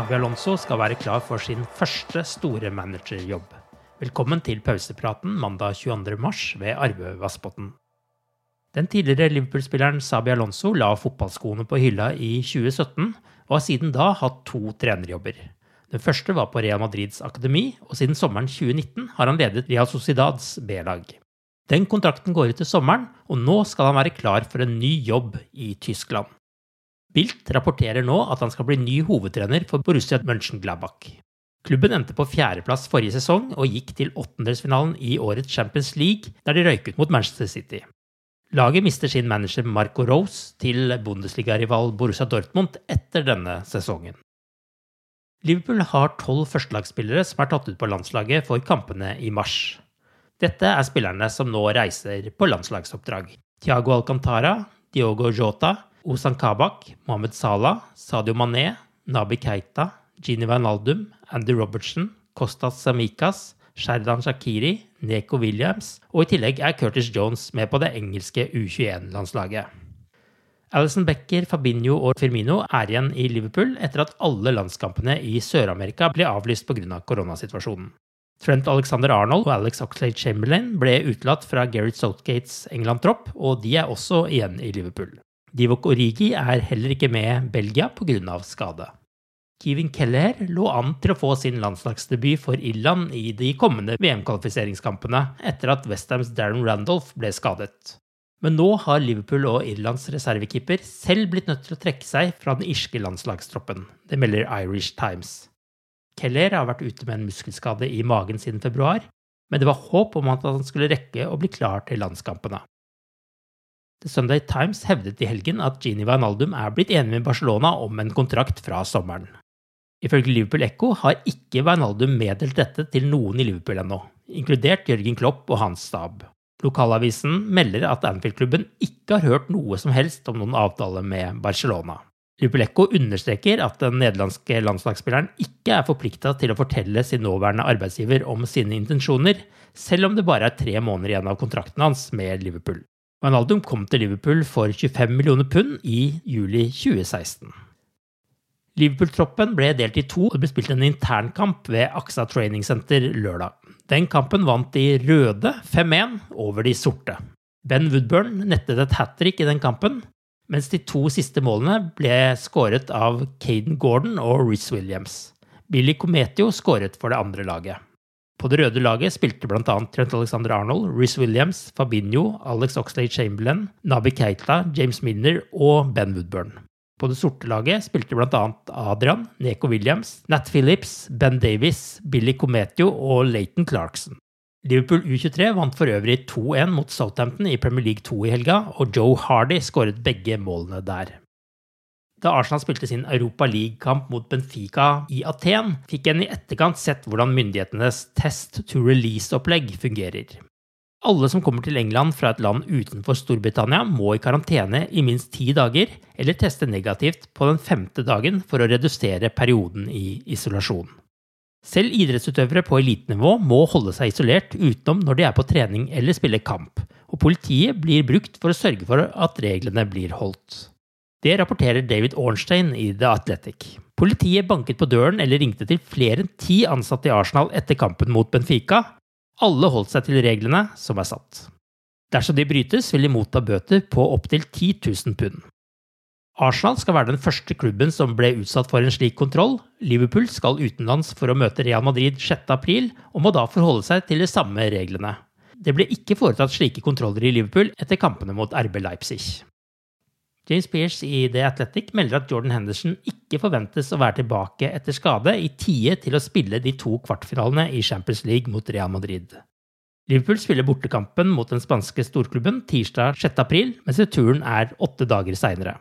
Sabi Alonso skal være klar for sin første store managerjobb. Velkommen til pausepraten mandag 22. mars ved Arve Vassbotn. Den tidligere Liverpool-spilleren Sabi Alonso la fotballskoene på hylla i 2017, og har siden da hatt to trenerjobber. Den første var på Real Madrids akademi, og siden sommeren 2019 har han ledet Real Sociedads B-lag. Den kontrakten går ut til sommeren, og nå skal han være klar for en ny jobb i Tyskland. Bilt rapporterer nå at han skal bli ny hovedtrener for Borussia Mönchengladbach. Klubben endte på fjerdeplass forrige sesong og gikk til åttendelsfinalen i årets Champions League, der de røyk ut mot Manchester City. Laget mister sin manager Marco Rose til Bundesliga-rival Borussia Dortmund etter denne sesongen. Liverpool har tolv førstelagsspillere som er tatt ut på landslaget for kampene i mars. Dette er spillerne som nå reiser på landslagsoppdrag. Thiago Alcantara, Diogo Jota, Ozan Kabak, Mohammed Salah, Sadio Mané, Nabi Keita, Gini Wijnaldum, Andy Robertson, Kostas Samikas, Sherdan Shakiri, Neko Williams, og i tillegg er Curtis Jones med på det engelske U21-landslaget. Alison Becker, Fabinho og Firmino er igjen i Liverpool etter at alle landskampene i Sør-Amerika ble avlyst pga. koronasituasjonen. Trent Alexander Arnold og Alex Oxlade Chamberlain ble utelatt fra Gareth Southgates England-tropp, og de er også igjen i Liverpool. Divok Origi er heller ikke med Belgia pga. skade. Kevin Keller lå an til å få sin landslagsdebut for Irland i de kommende VM-kvalifiseringskampene etter at Westhams Darren Randolph ble skadet. Men nå har Liverpool og Irlands reservekeeper selv blitt nødt til å trekke seg fra den irske landslagstroppen. Det melder Irish Times. Keller har vært ute med en muskelskade i magen siden februar, men det var håp om at han skulle rekke å bli klar til landskampene. The Sunday Times hevdet i helgen at Gini Wijnaldum er blitt enig med Barcelona om en kontrakt fra sommeren. Ifølge Liverpool Echo har ikke Wijnaldum meddelt dette til noen i Liverpool ennå, inkludert Jørgen Klopp og hans stab. Lokalavisen melder at Anfield-klubben ikke har hørt noe som helst om noen avtale med Barcelona. Liverpool understreker at den nederlandske landslagsspilleren ikke er forplikta til å fortelle sin nåværende arbeidsgiver om sine intensjoner, selv om det bare er tre måneder igjen av kontrakten hans med Liverpool. Wijnaldum kom til Liverpool for 25 millioner pund i juli 2016. Liverpool-troppen ble delt i to og det ble spilt en internkamp ved AXA Training Center lørdag. Den kampen vant de røde 5-1 over de sorte. Ben Woodburn nettet et hat trick i den kampen, mens de to siste målene ble skåret av Caden Gordon og Riz Williams. Billy Cometio skåret for det andre laget. På det røde laget spilte bl.a. Trent Alexander Arnold, Riz Williams, Fabinho, Alex Oxlade Chamberlain, Nabi Keita, James Minner og Ben Woodburn. På det sorte laget spilte bl.a. Adrian, Neko Williams, Nat Phillips, Ben Davies, Billy Cometio og Leighton Clarkson. Liverpool U23 vant for øvrig 2-1 mot Southampton i Premier League 2 i helga, og Joe Hardy skåret begge målene der. Da Arsenal spilte sin Europa League-kamp mot Benfica i Aten, fikk en i etterkant sett hvordan myndighetenes test to release-opplegg fungerer. Alle som kommer til England fra et land utenfor Storbritannia, må i karantene i minst ti dager, eller teste negativt på den femte dagen for å redusere perioden i isolasjon. Selv idrettsutøvere på elitenivå må holde seg isolert utenom når de er på trening eller spiller kamp, og politiet blir brukt for å sørge for at reglene blir holdt. Det rapporterer David Ornstein i The Athletic. Politiet banket på døren eller ringte til flere enn ti ansatte i Arsenal etter kampen mot Benfica, alle holdt seg til reglene som er satt. Dersom de brytes, vil de motta bøter på opptil 10 000 pund. Arsenal skal være den første klubben som ble utsatt for en slik kontroll. Liverpool skal utenlands for å møte Real Madrid 6.4, og må da forholde seg til de samme reglene. Det ble ikke foretatt slike kontroller i Liverpool etter kampene mot RB Leipzig. James Pearce i The Athletic melder at Jordan Henderson ikke forventes å være tilbake etter skade i tide til å spille de to kvartfinalene i Champions League mot Real Madrid. Liverpool spiller bortekampen mot den spanske storklubben tirsdag 6.4, mens returen er åtte dager seinere.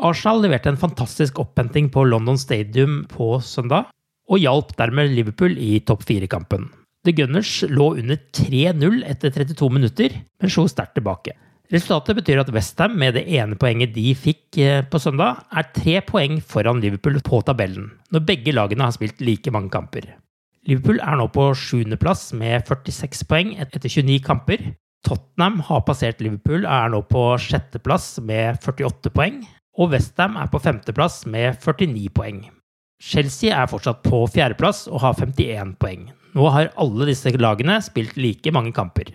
Arsenal leverte en fantastisk opphenting på London Stadium på søndag, og hjalp dermed Liverpool i topp fire-kampen. The Gunners lå under 3-0 etter 32 minutter, men slo sterkt tilbake. Resultatet betyr at Westham, med det ene poenget de fikk eh, på søndag, er tre poeng foran Liverpool på tabellen, når begge lagene har spilt like mange kamper. Liverpool er nå på sjuendeplass med 46 poeng etter 29 kamper. Tottenham har passert Liverpool og er nå på sjetteplass med 48 poeng. Og Westham er på femteplass med 49 poeng. Chelsea er fortsatt på fjerdeplass og har 51 poeng. Nå har alle disse lagene spilt like mange kamper.